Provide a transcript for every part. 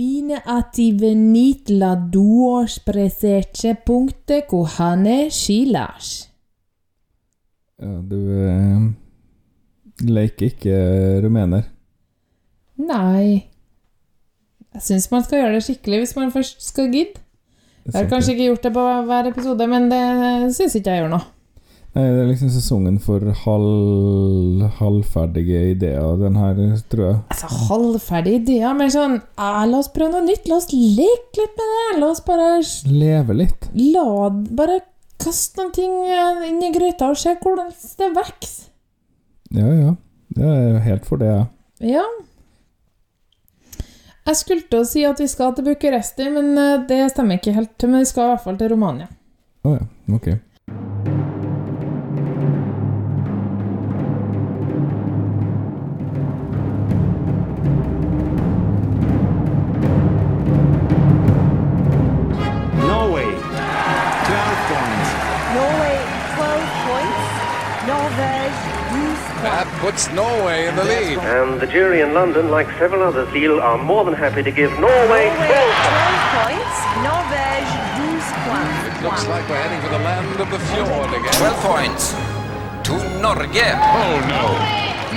Bine ati venit la duårspreserte punktet kohane shilash. Ja, du eh, leker ikke rumener. Nei. Jeg syns man skal gjøre det skikkelig hvis man først skal gidde. Jeg har kanskje ikke gjort det på hver episode, men det syns ikke jeg gjør noe. Nei, det er liksom sesongen for halv, halvferdige ideer, den her, tror jeg. Altså, halvferdige ideer, men sånn eh, La oss prøve noe nytt. La oss leke litt med det. La oss bare Leve litt. La Bare kaste noen ting eh, inn i gryta og se hvordan det vokser. Ja, ja. Det er helt for det, jeg. Ja. Jeg skulle til å si at vi skal til Bucuresti, men eh, det stemmer ikke helt. Men vi skal i hvert fall til Romania. Å ja, ok. Puts Norway in the lead. And the jury in London, like several others, feel are more than happy to give Norway Norway 12 12 points. Norvège 12 points. It looks like we're heading for the land of the fjord again. 12 points to Norge. Oh no,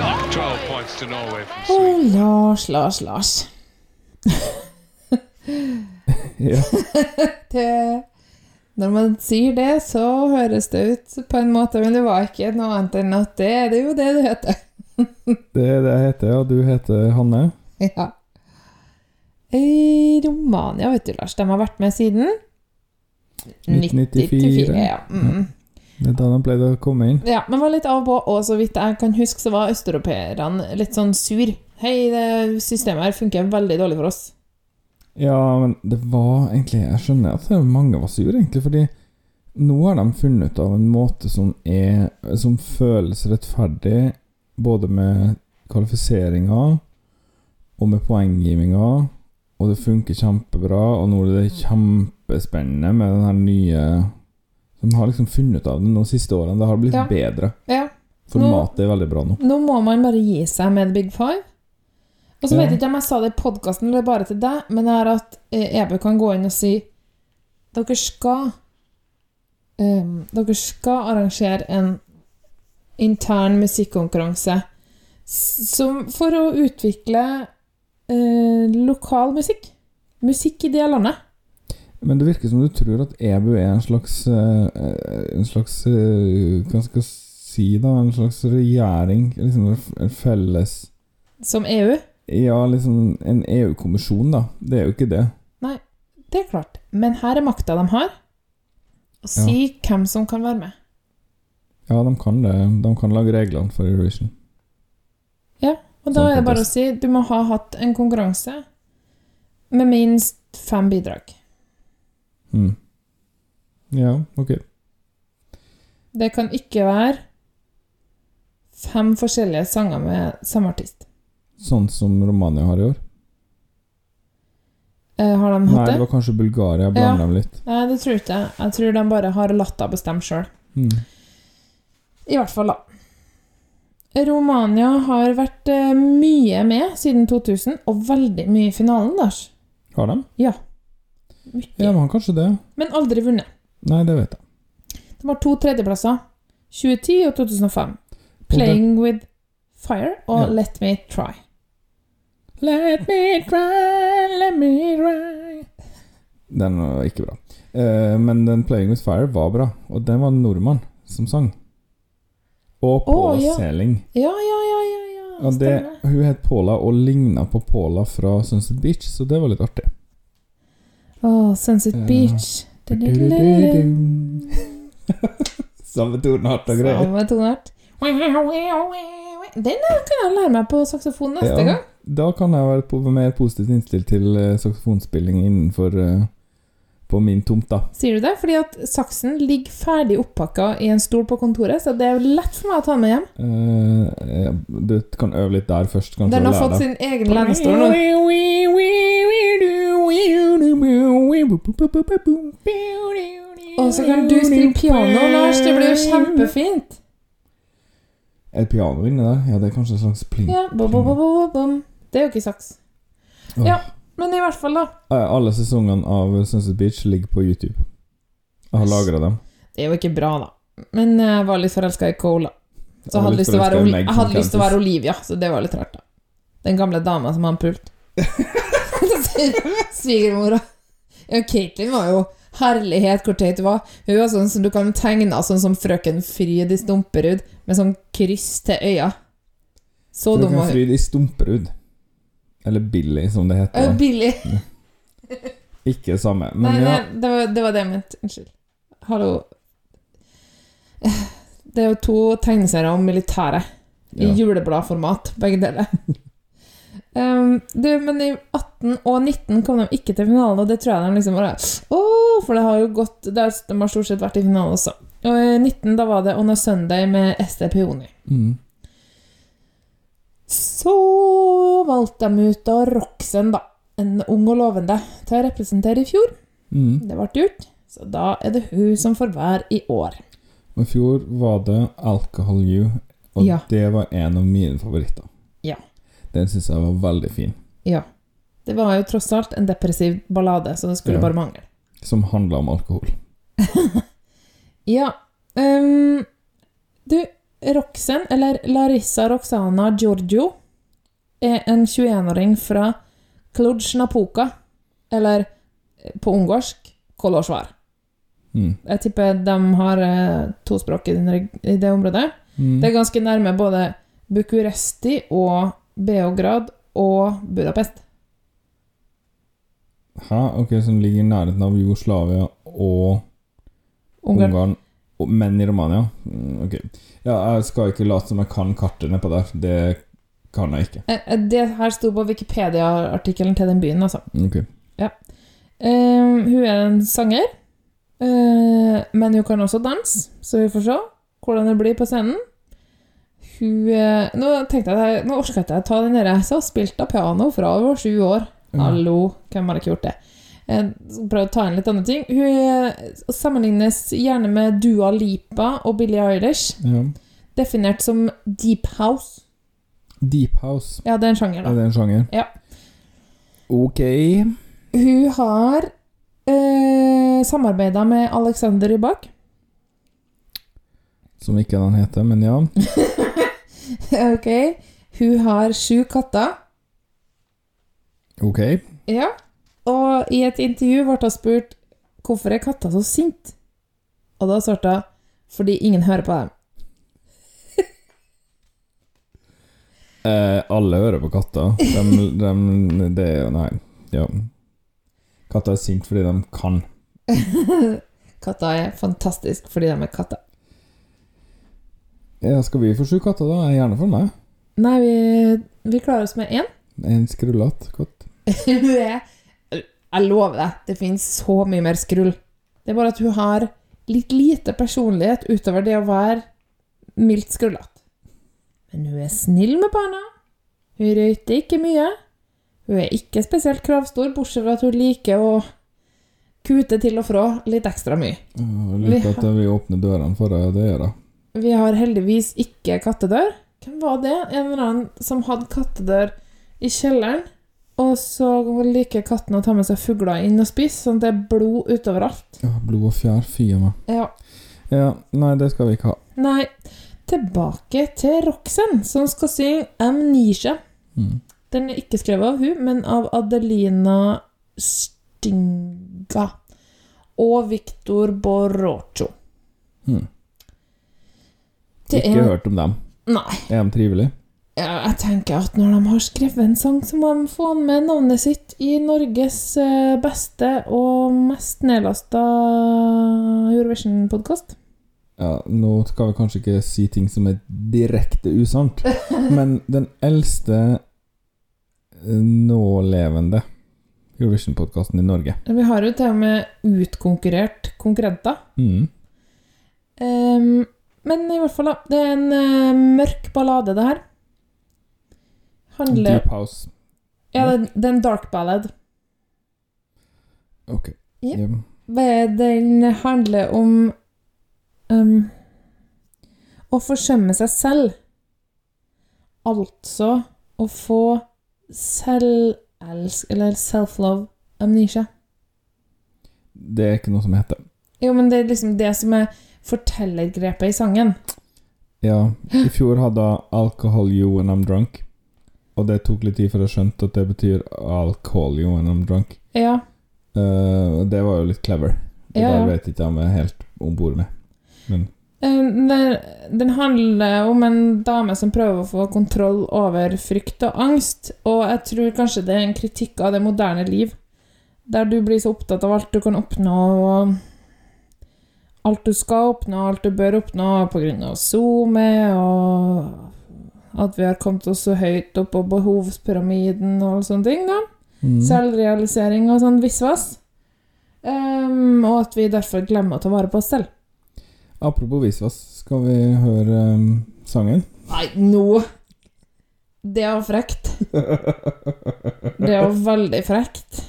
not 12 points to Norway from Å, Sweden. Lars, Lars, Lars. Ja. Det, når man sier det, så høres det ut på en måte, men det var ikke noe annet enn at det, det er jo det det heter. Det er det jeg heter, ja. Du heter Hanne. Ja. I Romania, vet du, Lars, de har vært med siden 1994. Ja. Mm. Det er da de pleide å komme inn. ja, men var litt av og på, og så vidt jeg kan huske, så var østeuropeerne litt sånn sur. Hei, det systemet her funker veldig dårlig for oss. Ja, men det var egentlig Jeg skjønner at mange var sure, egentlig, fordi nå har de funnet ut av en måte som er Som føles rettferdig, både med kvalifiseringa og med poenggivinga, og det funker kjempebra, og nå er det kjempespennende med den her nye De har liksom funnet av det de siste årene. Det har blitt Ja. bedre. Ja, Formatet er veldig bra nå. Nå må man bare gi seg med The Big Five. Og så Ja. vet jeg ikke om jeg sa det i podkasten eller bare til deg, men det er at Ebe Ebu kan gå inn og si Dere skal um, Dere skal arrangere en intern musikkonkurranse som for å utvikle eh, lokal musikk. Musikk i det landet. Men det virker som du tror at EBU er en slags eh, En slags eh, Hva skal jeg si, da? En slags regjering? Liksom en felles Som EU. Ja, liksom en EU-kommisjon, da. Det er jo ikke det. Det er klart. Men her er makta de har. Å si hvem som kan være med. Ja, de kan det. De kan lage reglene for Eurovision. Ja, Og da Sånn er det bare å si du må ha hatt en konkurranse med minst fem bidrag. Mm. Ja, ok. Det kan ikke være fem forskjellige sanger med samme artist. Sånn som Romania har i år. Eh, har de hatt det Nei, det? var kanskje Bulgaria. Ja. Blander dem litt. Nei, det tror ikke jeg. Jeg tror de bare har latt henne bestemme sjøl. Mm. I hvert fall, da. Romania har vært eh, mye med siden 2000, og veldig mye i finalen, Lars. Har de? Mye. Ja, de har kanskje det. Men aldri vunnet. Nei, det vet jeg. De har to tredjeplasser. 2010 og 2005. Og det- Playing with Fire og Ja. Let Me Try. Let me try, let me try Den var ikke bra. Eh, men den 'Playing With Fire' var bra, og den var en nordmann som sang. Og Paula ja. Seling. Ja, ja, ja, ja, ja. Og det, hun het Paula og ligna på Paula fra Sunset Beach, så det var litt artig. Åh, Sunset Ja. Beach. Samme toneart og greier. Samme tonart. Den kan jeg lære meg på saksofon neste Ja. gang. Da kan jeg være på, mer positivt innstilt til eh, saksofonspilling innenfor eh, på min tomt, da. Sier du det? Fordi at saksen ligger ferdig oppakka i en stol på kontoret, så det er lett for meg å ta med hjem. Uh, du kan øve litt der først. kanskje, Den har fått sin egen lenestol nå. Og så kan du spille piano, Lars. Det blir jo kjempefint. Er det piano inni der? Ja, det er kanskje en slags pling. Ja, bo, bo, bo, bo, bo. Det er jo ikke saks. Ja. Men i hvert fall, da. Eh, Alle sesongene av Sunset Beach ligger på YouTube. Jeg har lagra dem. Det er jo ikke bra, da. Men jeg var litt forelska i Cola. Så jeg hadde lyst til å være, Oli- jeg hadde lyst til å være Olivia, så det var litt rart, da. Den gamle dama som han pult. Svigermora. Ja, Katelyn var jo herlighet hvor teit hun var. Hun var sånn som du kan tegne sånn som frøken Fryd i Stumperud, med sånn kryss til øya. Så dum Frøken var hun. Fryd i Stumperud. Eller Billy, som det heter. heter. Billig. Ikke det samme. Nei, ja, nei, det, var, det var det jeg mente. Unnskyld. Hallo. Det er jo to tegneserier om militæret. I Ja. julebladformat, begge deler. um, du, men i 18 og 19 kom de ikke til finalen, og det tror jeg de liksom bare Åh, for det har jo gått det De har stort sett vært i finalen også. Og i 19 da var det On a Sunday med Ester Peoni. mm. Så valgte de ut av Roxen, da. En ung og lovende til å representere i fjor. Mm. Det ble gjort, så da er det hun som får være i år. I fjor var det Alcohol You, og Ja. det var en av mine favoritter. Ja. Den syns jeg var veldig fin. Ja. Det var jo tross alt en depressiv ballade, så det skulle Ja. bare mangle. Som handla om alkohol. Ja. Um, du, Roxen, eller Larissa Roxana Giorgio, er en 21-åring fra Cluj-Napoca, eller eh, på ungarsk Kolosvar. Mm. Jeg tipper de har tospråk to språk i, det området. Mm. Det er ganske nærme både Bucuresti og Beograd og Budapest. Hæ? Ok, som ligger i nærheten av Jugoslavia og Ungarn. Ungarn, men i Romania? Mm, ok. Ja, jeg skal ikke late som jeg kan kartet nedpå der. Det kan jeg ikke. Eh, eh, Det her sto på Wikipedia-artikkelen til den byen, altså. Ok. Eh, hun er en sanger, uh, men hun kan også danse, så vi får se hvordan det blir på scenen. Hun Nå tenkte jeg Nå jeg ikke å ta den der Så spilte jeg piano fra hun var sju år. Hallo, hvem har ikke gjort det? Jeg skal prøve å ta inn litt andre ting. Hun eh, sammenlignes gjerne med Dua Lipa og Billie Eilish, Ja. definert som deep house. Deep House. Ja, det er en sjanger, Er da. det en sjanger? Ja. Ok. Hun har eh, samarbeida med Alexander Rybak. Som ikke den heter, men ja. ok. Hun har sju katter. Ok. Ja. Og i et intervju ble hun spurt hvorfor er katter så sinte. Og da svarte hun fordi ingen hører på dem. Eh, alle hører på katter. De, de, det er jo Nei. Ja. Katter er sinte fordi de kan. Katter er fantastisk fordi de er katter. Ja, skal vi få sju katter, da? Jeg er Gjerne for meg. Nei, vi, vi klarer oss med én. En skrullete katt. Hun er Jeg lover deg, det finnes så mye mer skrull. Det er bare at hun har litt lite personlighet utover det å være mildt skrullete. Men hun er snill med barna. Hun røyter ikke mye. Hun er ikke spesielt kravstor, bortsett fra at hun liker å kute til og fra litt ekstra mye. Jeg liker at vi åpner dørene for deg, det gjør hun. Vi har heldigvis ikke kattedør. Hvem var det? En eller annen som hadde kattedør i kjelleren. Og så liker katten å ta med seg fugler inn og spise, sånn at det er blod utover alt. Ja, blod og fjær, fy a meg. Ja. Ja, nei, det skal vi ikke ha. Nei, tilbake til Roxen, som skal synge Amnesia. Mm. Den er ikke skrevet av hun, men av Adelina Stinga og Victor Borrocho. Mm. Ikke er hørt om dem. Nei. Er de trivelige? Ja, jeg tenker at når de har skrevet en sang, så må de få med navnet sitt i Norges eh, beste og mest nedlasta Eurovision-podkast. Ja, nå skal vi kanskje ikke si ting som er direkte usant, men den eldste eh, nålevende Eurovision-podkasten i Norge. Vi har jo til og med utkonkurrert konkurrenter. Mm. Um, men i hvert fall, da. Det er en uh, mørk ballade, det her. Handler Deep House. Ja, det, det er en dark ballad. Ok. Ja. Ja. Den handler om um, å forsømme seg selv. Altså å få selvelsk, Eller self-love amnesia. Det er ikke noe som heter. Jo, men det er liksom det som er fortellergrepet i sangen. Ja, i fjor hadde jeg 'Alcohol you when I'm drunk'. Og det tok litt tid før jeg skjønte at det betyr 'I'll call you when I'm drunk'. Ja. Uh, det var jo litt clever. Det Ja, ja. vet ikke om jeg er helt om bord med. Men Eh, Den, den handler om en dame som prøver å få kontroll over frykt og angst, og jeg tror kanskje det er en kritikk av det moderne liv, der du blir så opptatt av alt du kan oppnå, og alt du skal oppnå, alt du bør oppnå av SoMe, og at vi har kommet oss så høyt opp på behovspyramiden og alle sånne ting, da. mm. Selvrealisering og sånn visvas. Um, og at vi derfor glemmer å ta vare på oss selv. Apropos visvas, skal vi høre um, sangen? Nei, nå Det var frekt. Det var veldig frekt.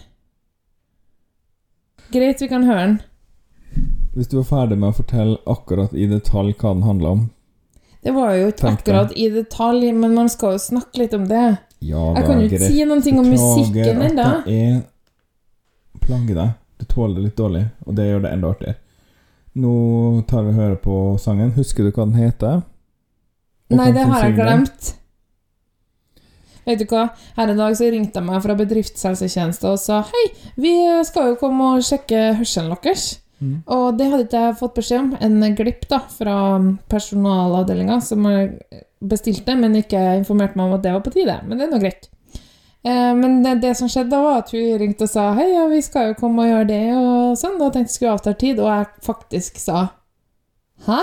Greit, vi kan høre den. Hvis du var ferdig med å fortelle akkurat i detalj hva den handla om Det var jo ikke akkurat i detalj, men man skal jo snakke litt om det. Ja Jeg kan jo ikke si noen ting om musikken ennå. jeg plager deg. Du tåler det litt dårlig, og det gjør det enda artigere. Nå tar vi og hører på sangen. Husker du hva den heter? Og Nei, det har jeg glemt. Vet du hva? Her en dag så ringte jeg meg fra bedriftshelsetjenesten og sa Hei, vi skal jo komme og sjekke hørselen deres. Mm. Og det hadde ikke jeg fått beskjed om. En glipp da, fra personalavdelinga som jeg bestilte, men ikke informerte meg om at det var på tide. Men det er nå greit. Eh, men det, det som skjedde da, var at hun ringte og sa Hei, ja, vi skal jo komme og gjøre det og sånn. Da tenkte jeg skulle avtale tid, og jeg faktisk sa Hæ?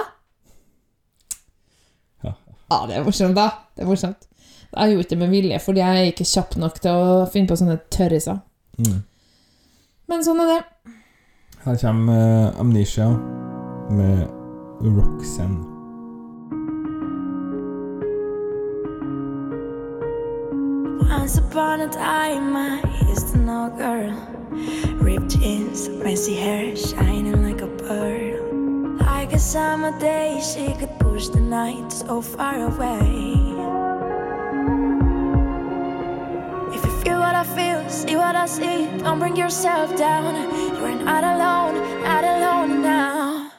Ja. ah, det er morsomt, da. Det er morsomt. Jeg gjorde det med vilje, fordi jeg er ikke kjapp nok til å finne på sånne tørriser. Mm. Men sånn er det. Her kommer eh, Amnesia med Roxanne. Once upon a time, I used to know a girl. Ripped jeans, messy hair, shining like a pearl. Like a summer day, she could push the night so far away. Don't bring yourself down. You're not alone, not alone now.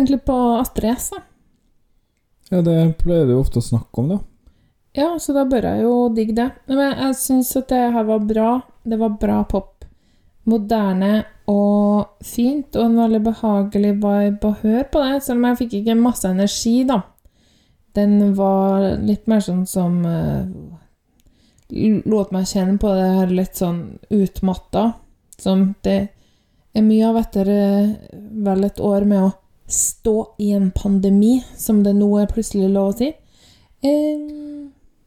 Tenk litt på Astrid S. Ja, det pleier du ofte å snakke om, da. Ja, så da bør jeg jo digge det. Men jeg syns at det her var bra. Det var bra pop. Moderne og fint, og en veldig behagelig vibe å høre på det, selv om jeg fikk ikke masse energi, da. Den var litt mer sånn som uh, Lot meg kjenne på det her litt sånn utmatta. Som det er mye av etter eh, vel et år med å stå i en pandemi, som det nå er plutselig lov å si. Eh,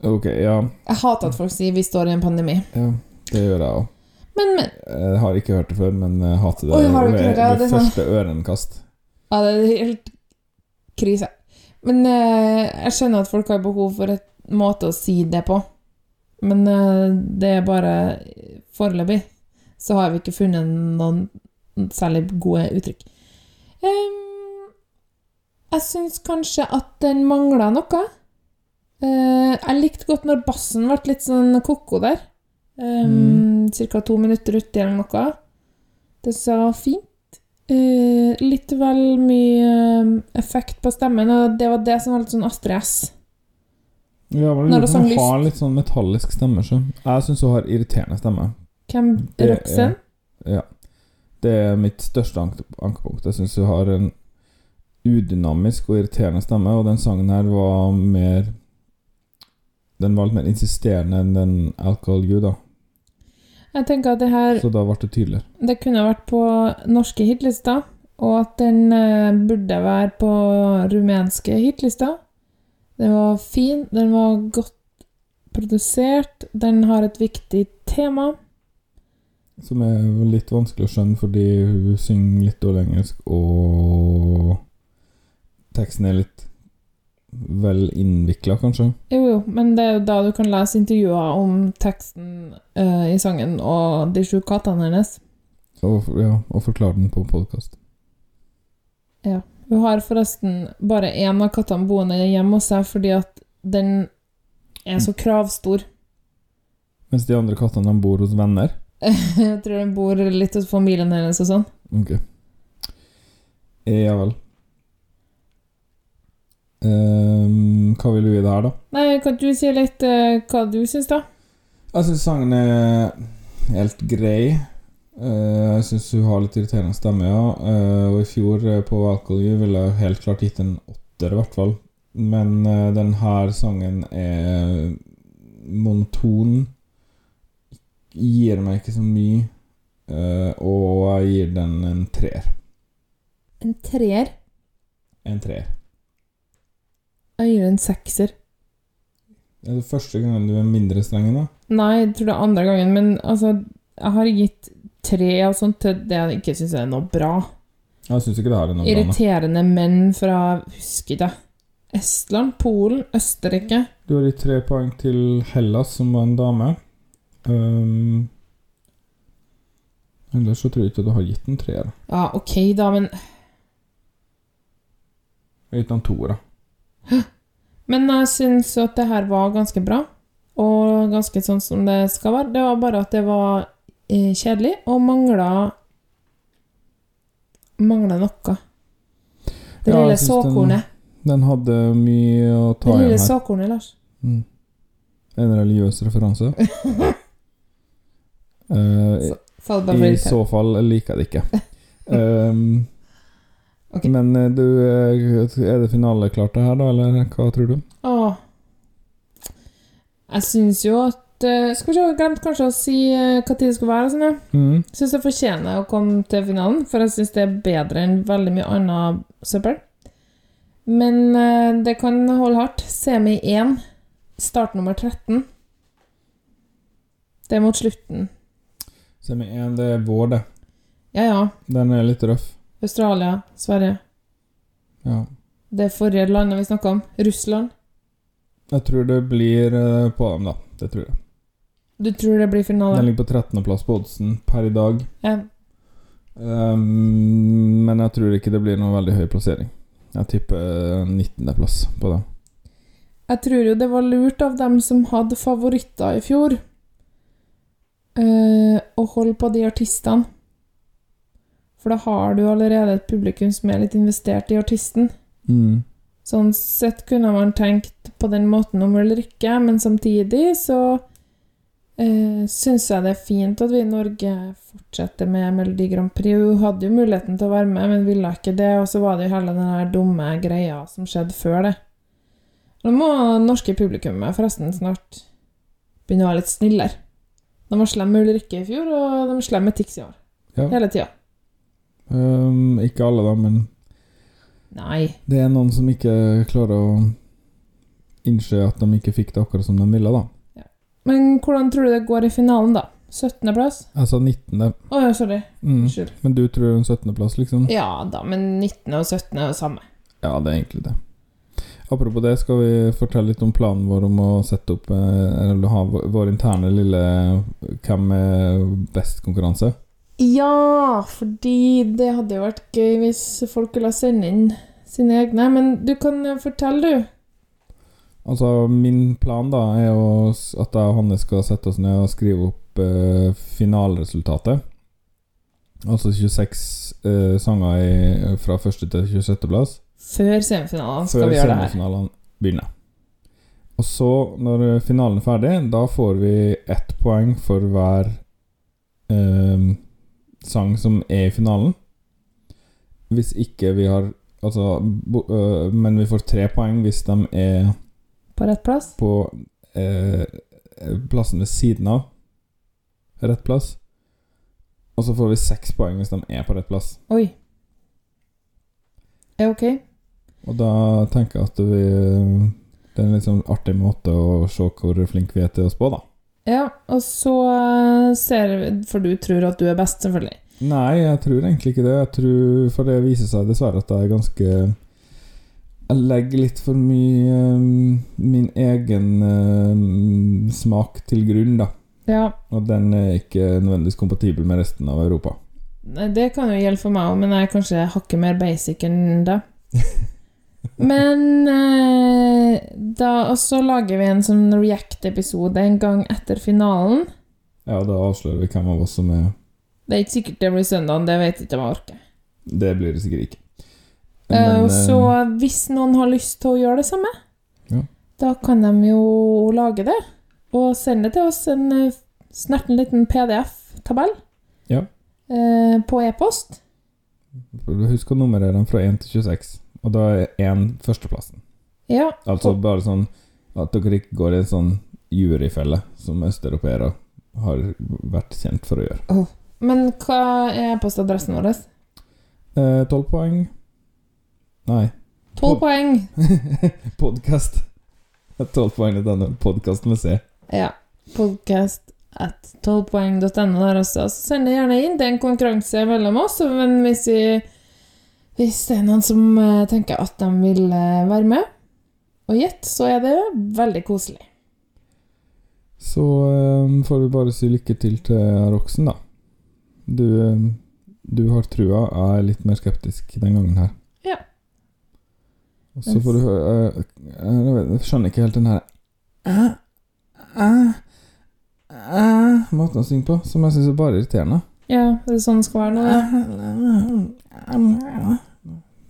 Ok, ja. jeg hater at folk sier 'vi står i en pandemi'. ja det gjør jeg òg. Men, men Jeg har ikke hørt det før, men jeg hater det Oi, har du ikke hørt det? ved Det er sånn- første ørenkast. Ja, det er helt krise. Men eh, jeg skjønner at folk har behov for et måte å si det på. Men eh, det er bare Foreløpig så har vi ikke funnet noen særlig gode uttrykk. Em, jeg syns kanskje at den mangla noe. Eh, jeg likte godt når bassen ble litt sånn ko-ko der. Um, Cirka to minutter uti eller noe. Det sa fint. Uh, litt vel mye effekt på stemmen, og det var det som var litt sånn Astrid S. Ja, men Når hun har litt sånn metallisk stemme. Så. Jeg syns hun har irriterende stemme. Hvem Roxanne? Ja. Det er mitt største anke- ankepunkt. Jeg syns hun har en udynamisk og irriterende stemme, og den sangen her var mer Den var litt mer insisterende enn den Alcohol You, da. Jeg tenker at det her Så da ble det tydeligere. Det kunne vært på norske hitlister, og at den eh, burde være på rumenske hitlister. Den var fin, den var godt produsert, den har et viktig tema. Som er litt vanskelig å skjønne fordi hun synger litt dårlig engelsk, og teksten er litt vel innvikla, kanskje. Jo, jo, men det er jo da du kan lese intervjuer om teksten uh, i sangen og de sju kattene hennes. Og, ja, og forklare den på podkast. Hun har forresten bare én av kattene boende hjemme hos seg fordi at den er så kravstor. Mens de andre kattene de bor hos venner. Jeg tror de bor litt hos familien hennes og sånn. Ok. Ja vel. Ehm, hva vil du gi det her, da? Nei, kan du si litt uh, hva du syns, da? Jeg syns sangen er helt grei. Uh, jeg syns hun har litt irriterende stemme, ja. Uh, og i fjor på Alcohol You ville jeg helt klart gitt en åtter, i hvert fall. Men uh, den her sangen er monoton. Gir meg ikke så mye. eh, og jeg gir den en treer. En treer. En treer. Jeg gir en sekser. Er det første gangen du er mindre streng enn meg? Nei, jeg tror det er andre gangen, men altså Jeg har gitt tre og sånt til det jeg ikke syns er noe bra. Jeg syns ikke det her er noe bra. Irriterende menn fra Husker ikke. Estland, Polen, Østerrike. Du har gitt tre poeng til Hellas, som var en dame. Um, ellers så tror jeg ikke du har gitt en treer. Ja, ok, da, men Jeg har gitt en toer, da. Men jeg syns at det her var ganske bra, og ganske sånn som det skal være. Det var bare at det var eh, kjedelig, og mangla Mangla noe. Det Ja, lille såkornet. den-. Den hadde mye å ta igjen her. Det lille såkornet, Lars. Mm. En religiøs referanse. uh, så, I så fall liker jeg det ikke. Um, Ok. Men eh, du, eh, er det finaleklart det her, da, eller hva tror du? Ah. Jeg syns jo at eh, Skal vi se, jeg glemte kanskje å si hva tid det skal være. Sånn. Mm. Syns det fortjener å komme til finalen, for jeg syns det er bedre enn veldig mye annet søppel. Men det kan holde hardt. Semi 1, start nummer 13. Det er mot slutten. Semi 1, det er vår, det. Ja, ja. Den er litt røff. Australia, Sverige. Ja. Det forrige landet vi snakka om. Russland. Jeg tror det blir eh, på dem, da. Det tror jeg. Du tror det blir Den finale? ligger på 13.-plass på oddsen per i dag. Ja. Um, men jeg tror ikke det blir noen veldig høy plassering. Jeg tipper 19.-plass på dem. Jeg tror jo det var lurt av dem som hadde favoritter i fjor, uh, å holde på de artistene. For da har du allerede et publikum som er litt investert i artisten. Mm. Sånn sett kunne man tenkt på den måten om Ulrikke, men samtidig så eh, syns jeg det er fint at vi i Norge fortsetter med Melodi Grand Prix. Hun hadde jo muligheten til å være med, men ville ikke det. Og så var det jo hele den her dumme greia som skjedde før det. Nå må norske publikummet forresten snart begynne å være litt snillere. De var slemme med Ulrikke i fjor, og de var slemme med Tix i år. Ja. Hele tida. Um, ikke alle, da, men Nei. det er noen som ikke klarer å innse at de ikke fikk det akkurat som de ville, da. Men hvordan tror du det går i finalen, da? 17.-plass? Altså 19. Å ja, sorry. Mm. Unnskyld. Men du tror en 17.-plass, liksom? Ja da, men 19. og 17. er det samme. Ja, det er egentlig det. Apropos det, skal vi fortelle litt om planen vår om å sette opp eh, Eller ha vår interne lille Hvem er best-konkurranse? Ja, fordi det hadde jo vært gøy hvis folk ville sende inn sine egne. Men du kan eh, fortelle, du. Altså, min plan da er jo at jeg og Hanne skal sette oss ned og skrive opp eh, finaleresultatet. Altså 26 eh, sanger i, fra første til 26. plass. Før semifinalen skal Før vi gjøre det her. Før semifinalene begynner. Og så, når finalen er ferdig, da får vi ett poeng for hver eh, sang som er i finalen. Hvis ikke vi har Altså bo, øh, Men vi får tre poeng hvis de er På rett plass? på eh, plassen ved siden av rett plass. Og så får vi seks poeng hvis de er på rett plass. Oi. Er ok? Og da tenker jeg at vi Det er en litt sånn artig måte å se hvor flinke vi er til å spå, da. Ja, og så eh, ser vi For du tror at du er best, selvfølgelig. Nei, jeg tror egentlig ikke det. Jeg tror, For det viser seg dessverre at jeg er ganske Jeg legger litt for mye eh, min egen eh, smak til grunn, da. Ja, Og den er ikke nødvendigvis kompatibel med resten av Europa. Det kan jo gjelde for meg òg, men jeg er kanskje hakket mer basic enn det. Men eh, da Og så lager vi en sånn React-episode en gang etter finalen. Ja, da avslører vi hvem av oss som er Det er ikke sikkert det blir søndag, det vet jeg ikke om jeg orker. Det blir det sikkert ikke. Eh, Men, eh, så hvis noen har lyst til å gjøre det samme, Ja. da kan de jo lage det. Og sende til oss en eh, snerten liten PDF-tabell Ja. eh, på e-post. Husk å nummerere den fra 1 til 26, og da er én førsteplassen. Ja, Altså bare sånn at dere ikke går i en sånn juryfelle som østeuropeere har vært kjent for å gjøre. Men hva er e-postadressen vår? Eh, 12 poeng Nei, Tolv poeng. podkast. 12 poeng i denne podkasten med C. Ja. Podcast at 12poeng.no der også. Så send det gjerne inn. Det er en konkurranse mellom oss, men hvis, vi, hvis det er noen som eh, tenker at de vil eh, være med og gjette, så er det veldig koselig. Så eh, får vi bare si lykke til til Roxen, da. Du, du har trua. Jeg er litt mer skeptisk den gangen her. Ja. Og så får du høre Jeg jeg skjønner ikke helt den her eh, eh, Måten å synge på, som jeg syns er bare irriterende. Ja, det er sånn det skal være nå. Det.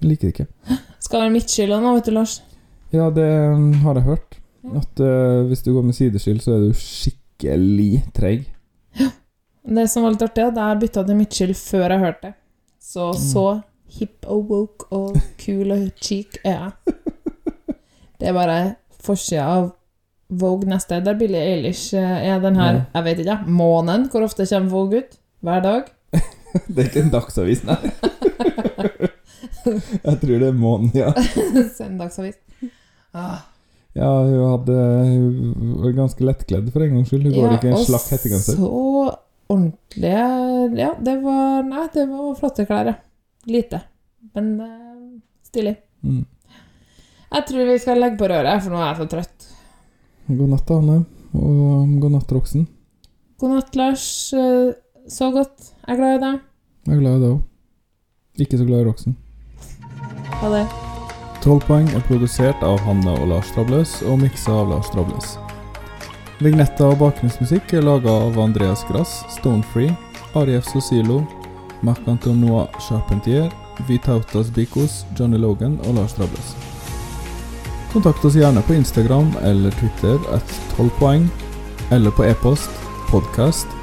Liker det ikke. Skal være midtskylda nå, vet du, Lars. Ja, det mm, har jeg hørt. At uh, hvis du går med sideskyld, så er du skikkelig treig. Det som var litt artig, at jeg bytta til midtskyld før jeg hørte det. Så så hip og woke og cool og cheek er jeg. Det er bare forsida av Vogue neste, der Billie Eilish eh, er den her, jeg vet ikke, måneden. Hvor ofte kommer Vogue ut? Hver dag? Det er ikke en dagsavis, nei. jeg tror det er månen, ja. Søndagsavis. Ah. Ja, hun hadde Hun var ganske lettkledd for en gangs skyld. Hun går ikke i en slakk hettegenser. så ordentlige Ja, det var Nei, det var flotte klær, ja. Lite. Men eh, stilig. Mm. Jeg tror vi skal legge på røret, for nå er jeg så trøtt. God natt, Anne. Og god natt, Roxen. God natt, Lars. Eh, Så godt. Jeg er glad i deg. Jeg er glad i deg òg. Ikke så glad i Roxen. Ha det. 12 poeng er produsert av Hanne og Lars Trabløs og miksa av Lars Trabløs. Vignetta og bakgrunnsmusikk er laga av Andreas Grass, Stonefree, Arief Sosilo, Marc-Antoine Charpentier, Vitautas Bikos, Johnny Logan og Lars Trabløs. Kontakt oss gjerne på Instagram eller Twitter at 12 poeng, eller på e-post podkast